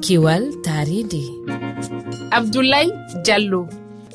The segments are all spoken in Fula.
kiwal taridi abdoulaye diallo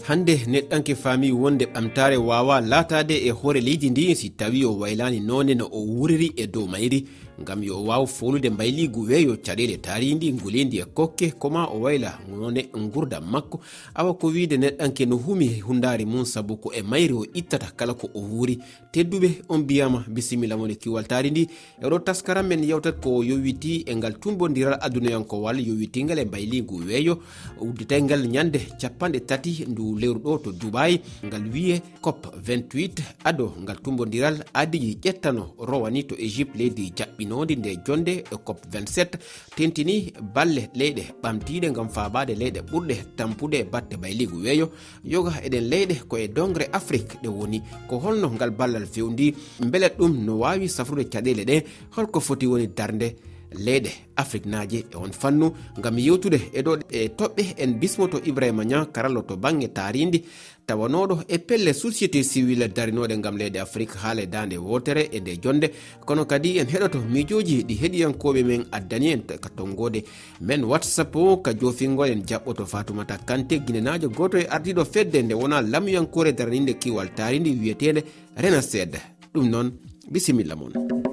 hande neɗɗanke faami wonde ɓamtare wawa latade e hoore leydi ndi si tawi o waylani none no o wuriri e dow mayri. gam yo waw fownude mbayligu weeyo caɗele taridi ngulidi e kokke koma o wayla none gurdam makko. Awa ko wiide neɗɗanke no humi hundari mum saabu ko e mayri o ittata kala ko o wuuri. Tedduɓe on mbiyama bisimilla moni kiwal tari ndi eɗo taskaram men yewtat ko yowiti e ngal tumbodiral adunayankowal yowitingal e mbayligu weeyo. Udditaygal ñande capanɗe tati ndu lewru ɗo to dubayi ngal wiye cop 28 ado ngal tumbodiral adiji ƴettano rowani to égypte leydi jaɓɓi waɗinode nde jonde e cop 27 tentini balle leyɗe ɓamtiɗe gam fabade leyɗe ɓurɗe tampude e batte bayligu weeyo. Yoga eɗen leyɗe koye dongre afrique ɗe woni ko holno ngal ballal fewndi beele ɗum no wawi safrude caɗele ɗe holko foti woni darde leyɗe afrique naji e on fannu. Gam yewtude e ɗo e toɓɓe en bismoto ibrahima nia karallo to banggue taridi tawanoɗo e pelle société civil darinoɗe gam leyɗe afrique haala e dande wotere e nde jonde. Kono kadi en heɗoto miijoji ɗi heɗiyankoɓe men addani en ka tonggode men whatsapp o ka jofingol en jaɓɓoto fatoumata kante guinenajo goto e ardiɗo fedde nde wona lamuyankore daraninde kiwal taridi wiyetede renased ɗum noon bisimilla moon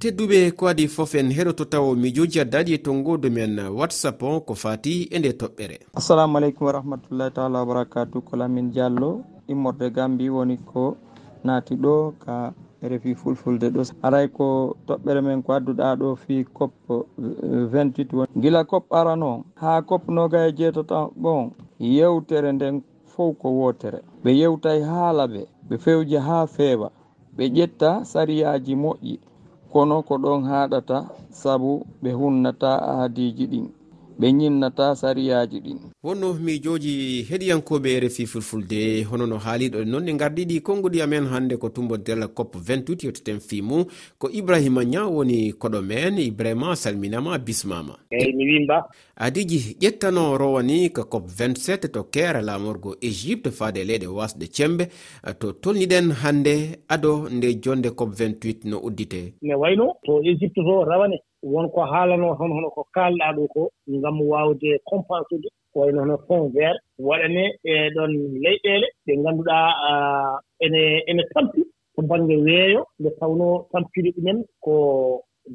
tedduɓe ko adi fof en heɗoto taw mijoji addani e tongodu men whatsapp o ko fati e nde toɓɓere. Assalamu aleykum wa rahmatullahi taala wabarakatu ko lamin diallo immorde gambi woni ko naati ɗo ka refi fulfulde ɗo. Aray ko toɓɓere men ko adduɗa ɗo fi cop 28 woni. Gila cop arano ha cop noga e jeetata bon yewtere nden fof ko wotere ɓe yewtay haala ɓe ɓe fewji ha feewa. Ɓe ƴetta sariyaji moƴƴi. kono ko ɗon haɗata sabu ɓe hunnata aadiji ɗin. ɓe yinnata sariyaji ɗin. Wonno miijoji heɗiyankoɓe rfi fulfulde. Hono no haaliɗo noon ne gardiɗi konnguɗi amen hannde ko tumbodel cop 28 yetteten fimu ko ibrahima nia woni koɗo men ibrahima salminama bismama. Eyi mi wimba. Adiji ƴettano rowani ko cop 27 to kera lamorgo égypte faade leyɗe wasde cembe. To tolniɗen hannde ado nde jonde cop 28 no uddite? Ne wayno to égypte to rawane. wonko haalanoo toon hono ko kaalɗaa ɗoo ko ngam waawde compensude ko wayi hono fond vert. Waɗanee e ɗoon leyɗeele ɗe ngannduɗaa ene ene tampi to baŋnge weeyo. Nde tawnoo tampiri ɗumen ko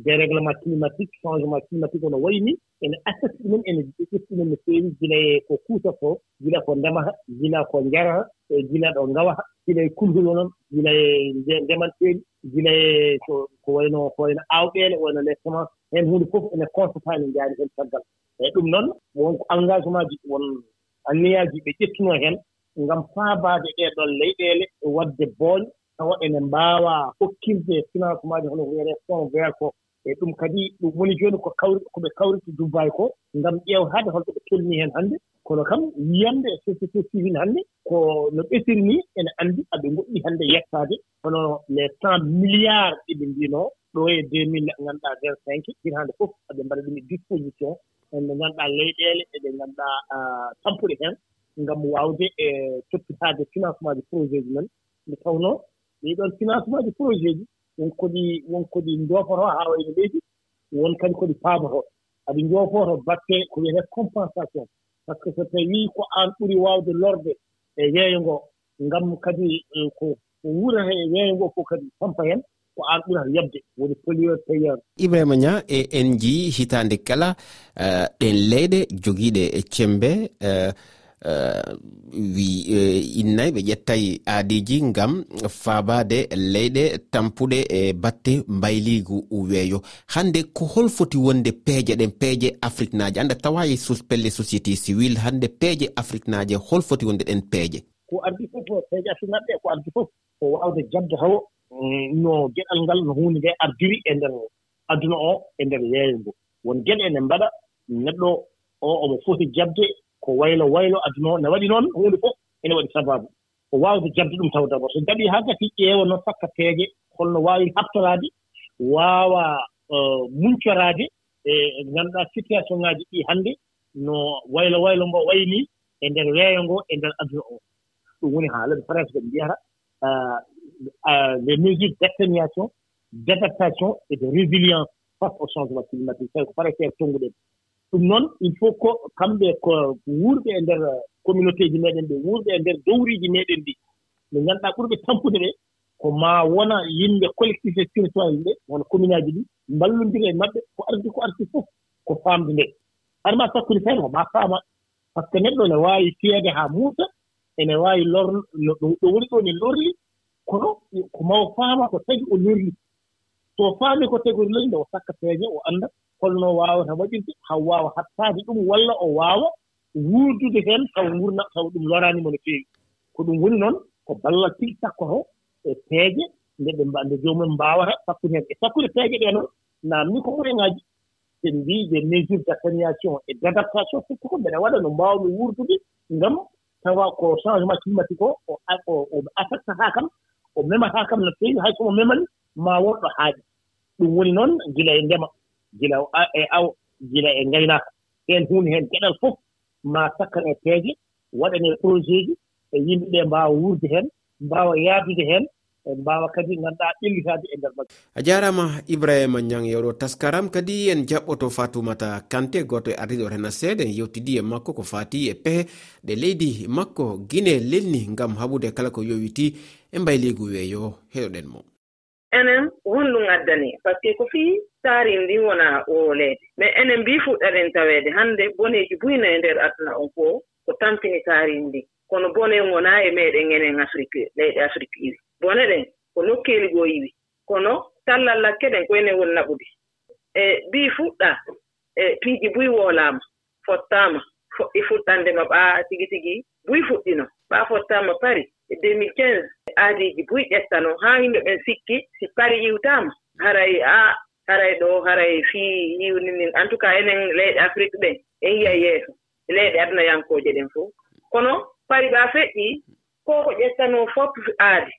déréglement climatique changement climatique ono wayi ni ene assati ɗumen ene ƴettiɗumen no feewi. Gila e ko kuusa ko gila ko ndemata gila ko njarata e gila ɗo ngawata gila e kulhulo noon gila e ndemanteeɗi gila e ko wayno ko wayno aawɗeele wayno les semence heen huunde fof ene constata ne njaari heen caggal. Eeyi ɗum noon wonko engagement ji won anniyaaji ɓe ƴettunoo heen ngam faabaade ɗeeɗon leyɗeele e waɗde booñ tawa ene mbaawa hokkirde financement ji hono ko wiyeree fond vert ko e ɗum kadi ɗum woni jooni ko kawri ko ɓe kawrita Dubayi ko ngam ƴeewtaade holko ɓe tolnii heen hannde. Kono kam wiyande e société civil hannde ko no ɓesiri nii ene anndi aɓe goɗɗi hannde yettaade. Hono les cent milliards ɗiɓe mbinoo ɗo e deux mille ngannduɗaa vingt cinq hitaande fof aɓe mbaɗa ɗum e disposition. En ɗe ngannduɗaa leyɗeele eɓe ngannduɗaa tampude heen ngam waawde e toppitaade financement ji projet ji men. Nde tawnoo ɗii ɗoon financement ji projet ji wonko ɗi wonko ɗi njoofotoo haa wayno leydi won kadi ko ɗi paamoto. Aɗi njoofoto batte ko wiyetee compensation. Par ce que so tawii ko aan ɓuri waawde lorde e yeeyo ngoo ngam kadi e, ko wurata e weeyo ngoo fof kadi tampa heen ko aan ɓurata yabde woni polio payeur ibrahima ña e en njii hitaande kala e, ɗen leyɗe jogiiɗe e cembe uh, Eh, wi eh, innayi ɓe ƴettayi aadiji ngam faabade leyɗe tampuɗe e batte mbayligu weeyo. Hande ko hol foti wonde peeje ɗen peeje afrique naji anda tawayi pelle société civil hande peeje afrique naji hol foti wonde ɗen peeje. Ko ardi fof peeje afrique naɓe ko ardi fof ko wawde jabde tawo mm, no geɗal ngal no hunde nde ardiri e nder aduna o e nder yeeyo ngo won geɗe ene mbaɗa neɗɗo o omo foti jabde ko waylo waylo aduna o ne waɗi noon huunde fof ene waɗi sababu. Ko waawde jabde ɗum taw d'abord. So jaɓii haa gati ƴeewa noon sakka peeje holno waawi habtoraade waawa uh, muñcoraade e ngannduɗaa situation ŋaaji ɗii hannde no waylo waylo ngo waynii e ndeer weeyo ngo e ndeer aduna o ɗum woni haala ɓe presque ɓe mbiyata uh, uh, les mesures d' atténuation d' adaptation et de résilience face au changement climatique tawi ko parete tonnguɗen ɗum noon il faut ko kamɓe ko wuurɓe e ndeer communauté ji meeɗen ɗe wuurɓe e ndeer dowriiji meeɗen ɗi. Ɓe ngannduɗaa ɓurɓe tampude ɓe ko maa wona yimɓe collectif e territoire ɓe wona commune aji ɗi mballondira e maɓɓe ko ardi ko arti fof ko faamde nde. Hade maa sakkude feere ko maa faama. Par ce que neɗɗo ne waawi fiyeede haa muusa ene waawi lor ɗo woni ɗo ne lorli kono ko maa o faama ko tagi o lorli. So faami ko tagi o lorli nde o sakka peeje o annda holno waawata waɗirde haw waawa hattaade ɗum walla o waawa wuurdude heen taw ngurna taw ɗum loraanimo no feewi ko ɗum woni noon ko ballal tigi sakkoto e peeje nde ɓe nde joomumen mbaawata sakkude heen e sakkude peeje ɗee noon naamni ko moyeŋaaji ɓe mbii ɓe mesure d' atténuation et d' adaptation surtout ko mbeɗa waɗa no mbaawmi wuurdude ngam tawa ko changement climatique o o affectataa kam o memataa kam no feewi hay somo memani ma wonɗo haaɗi ɗum woni noon gila e ndema. gila e aw gila e ngaynaaka ɗeen huunde heen geɗal fof maa sakkan e peeje waɗanee projet ji e yimɓe ɓee mbaawa wuurde heen mbaawa yaadude heen e mbawa kadi ganduɗa ɓellitade e nder majjum a jarama ibrahima ñang yewɗo taskaram kadi en jaɓɓoto fatoumata kante goto e ardiɗo rena seeɗa en yewtidi e makko ko fati e pehe ɗe leydi makko guine lelni gam haɓude kala ko yowiti e mbayligu weeyo. Heɗoɗen mo. Enen honɗum addani par ce que ko fii taari ndin wonaa ooleede mais enen mbii fuɗɗaɗen taweede hannde boneeji buyno e ndeer aduna on fof ko tampini taari ndin kono bone wonaa e meeɗen enen afrique leyɗe afrique iwi. Bone ɗen ko nokkeeli goo yiwi kono tallal lakke ɗen ko enen woni naɓude. E mbii fuɗɗaa e piiji buy woolaama fottaama foɗɗi e fuɗɗande ma ɓaa tigi tigi buy fuɗɗino. Ɓaa fottaama pari e 2015 aadiiji buy ƴettano. Haa yimɓe ɓen sikki si pari iwtaama haray a haray ɗo haray fii yiwni ndin en tout cas enen leyɗe afrique ɓen en yiya yeeso. Leyɗe adnayankooje ɗen fof kono pari ɓaa feƴƴi ko ko ƴettanoo fof aadi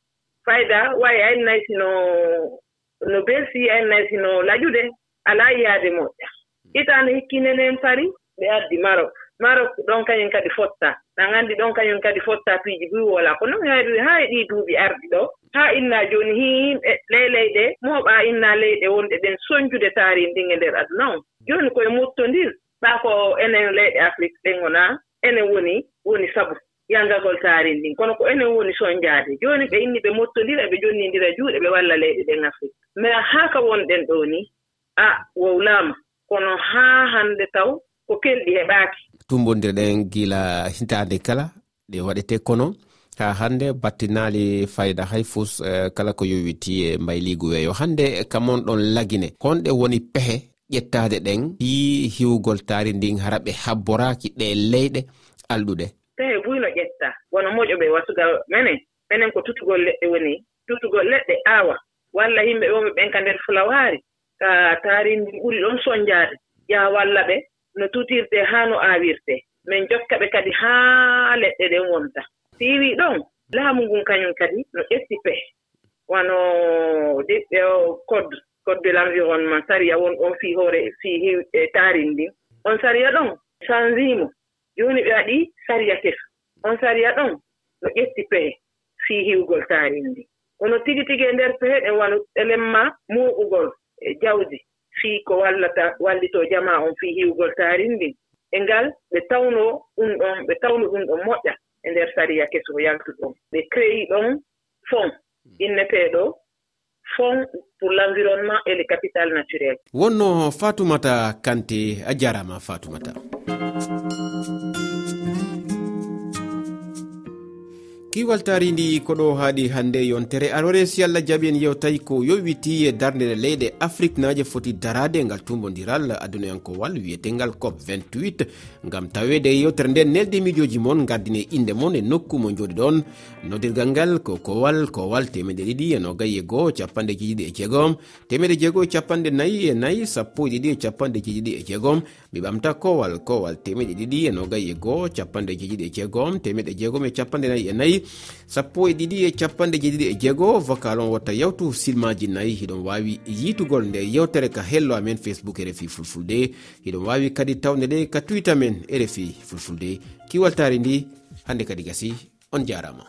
fayda wayi ayn naysino no belsi ayn naysino laƴude alaa yiyaade moƴƴa. Itaano hikkinenen pari ɓe addi marok. marok ɗon kañum kadi fotta. Ɗan anndi ɗon kañum kadi fotta piiji buy wola ko non hayri haa e ɗii duuɓi arɗi ɗo haa innaa jooni hi yimɓe ley leyɗe mooɓaa innaa leyɗe wonɗe ɗen soñjude taari ndin e ndeer aduna on. Jooni koye muttondir ɓaa ko enen leyɗe afrique ɗen wonaa enen woni woni sabu yangagol taari ndin. Kono ko enen woni soñjaade jooni ɓe inni ɓe mottondira ɓe jonninndira juuɗe ɓe walla leyɗe ɗen afrique. Mais haa ka wonɗen ɗo ni a wowlaama. Kono haa hannde taw ko kelɗi heɓaaki. tumbodirɗen gila hitande kala ɗe waɗete kono. Ha hande battinali fayda hay fus uh, e, kala ko yowiti e mbayligu weeyo. Hande kamon ɗon lagine honɗe woni pehe ƴettade ɗen fi hiwgol taari ndin hara ɓe habboraki ɗe leyɗe alɗuɗe. Pehe buyno ƴetta wono moƴo ɓe wasugal menen menen ko tutugol leɗɗe woni tutugol leɗɗe aawa. Walla yimɓe woɓe ɓen ka nder fulawaari ka taari ndin ɓuri ɗon soñjaade ƴaa walla ɓe no tutirte haa no aawirte min jokka ɓe kadi haa leɗɗe ɗen wonta. Siiwii ɗon laamu ngun kañum kadi no ƴetti pee wano diɓɓe o code code de l' environnement sariya won on fii hoore fii e taarin ndin. On sariya ɗon changimo jooni ɓe waɗi sariya kesu on sariya ɗon no ƴetti pehe fii hiwgol taarin ndin. Kono tigi tigi e ndeer pehe ɗen wano elen muuɓugol e jawdi. fii ko wallata wallitoo jama on fii hiwgol taarin ndin e ngal ɓe tawnoo ɗum ɗon ɓe tawno ɗum ɗon moƴƴa e ndeer sariya keso yaltu ɗon ɓe créi ɗon fond hmm. inneteeɗo fond pour l' environnement et le capital naturel wonno fatoumata kante a jarama fatoumata. kiwal taridi koɗo haaɗi hannde yontere arore si allah jaaɓi en yewtayi ko yowiti e darde leyɗe afrique naje foti darade ngal tumbodiral adunayankowal wiyetengal cop 28 ngam tawede yewtere nde nelde miijoji moon gardine inde moon e nokku mo jooɗi ɗon. Noddirgal ngal ko kowal kowal temeɗe ɗiɗi e nogayi e goho capanɗe jeeɗiɗi e jeegom. Temeɗe jeego e capanɗe nayi e nayi sappo e ɗiɗi e capanɗe jeeɗiɗi e jeegom. Mi ɓamta kowal kowal temeɗe ɗiɗi e nogayi e goho capanɗe jeeɗiɗi e jeegom. Temeɗe jeegom e capanɗe nayi e nayi sappo e ɗiɗi e capanɗe jeeɗiɗi e jeego vocal on watta yawtu silmaji nayyi hiɗon wawi yitugol nde yewtere ka hello amen facebook e rfi fulfulde. Hiɗon wawi kadi tawde ɗe ka twitter men e rfi fulfulde. Kiwaltari ndi hande kadi gasi on jarama